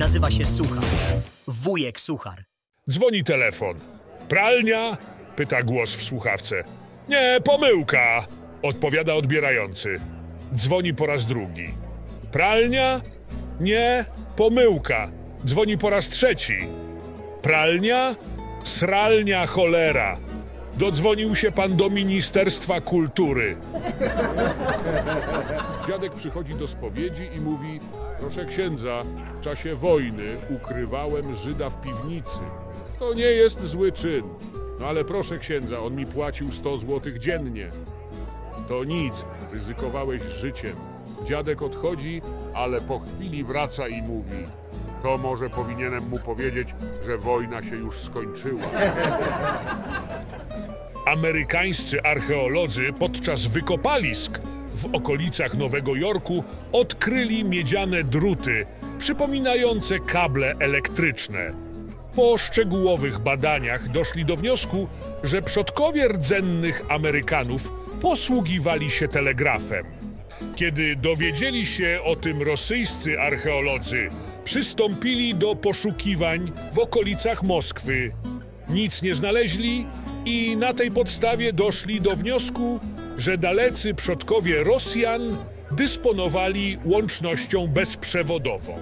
Nazywa się Suchar. Wujek Suchar. Dzwoni telefon. Pralnia? Pyta głos w słuchawce. Nie, pomyłka! Odpowiada odbierający. Dzwoni po raz drugi. Pralnia? Nie, pomyłka. Dzwoni po raz trzeci. Pralnia? Sralnia cholera. Dodzwonił się pan do Ministerstwa Kultury. Dziadek przychodzi do spowiedzi i mówi: Proszę księdza, w czasie wojny ukrywałem Żyda w piwnicy. To nie jest zły czyn. No ale proszę księdza, on mi płacił 100 złotych dziennie. To nic, ryzykowałeś życiem. Dziadek odchodzi, ale po chwili wraca i mówi: To może powinienem mu powiedzieć, że wojna się już skończyła. Amerykańscy archeolodzy podczas wykopalisk w okolicach Nowego Jorku odkryli miedziane druty przypominające kable elektryczne. Po szczegółowych badaniach doszli do wniosku, że przodkowie rdzennych Amerykanów posługiwali się telegrafem. Kiedy dowiedzieli się o tym rosyjscy archeolodzy, przystąpili do poszukiwań w okolicach Moskwy. Nic nie znaleźli i na tej podstawie doszli do wniosku, że dalecy przodkowie Rosjan dysponowali łącznością bezprzewodową.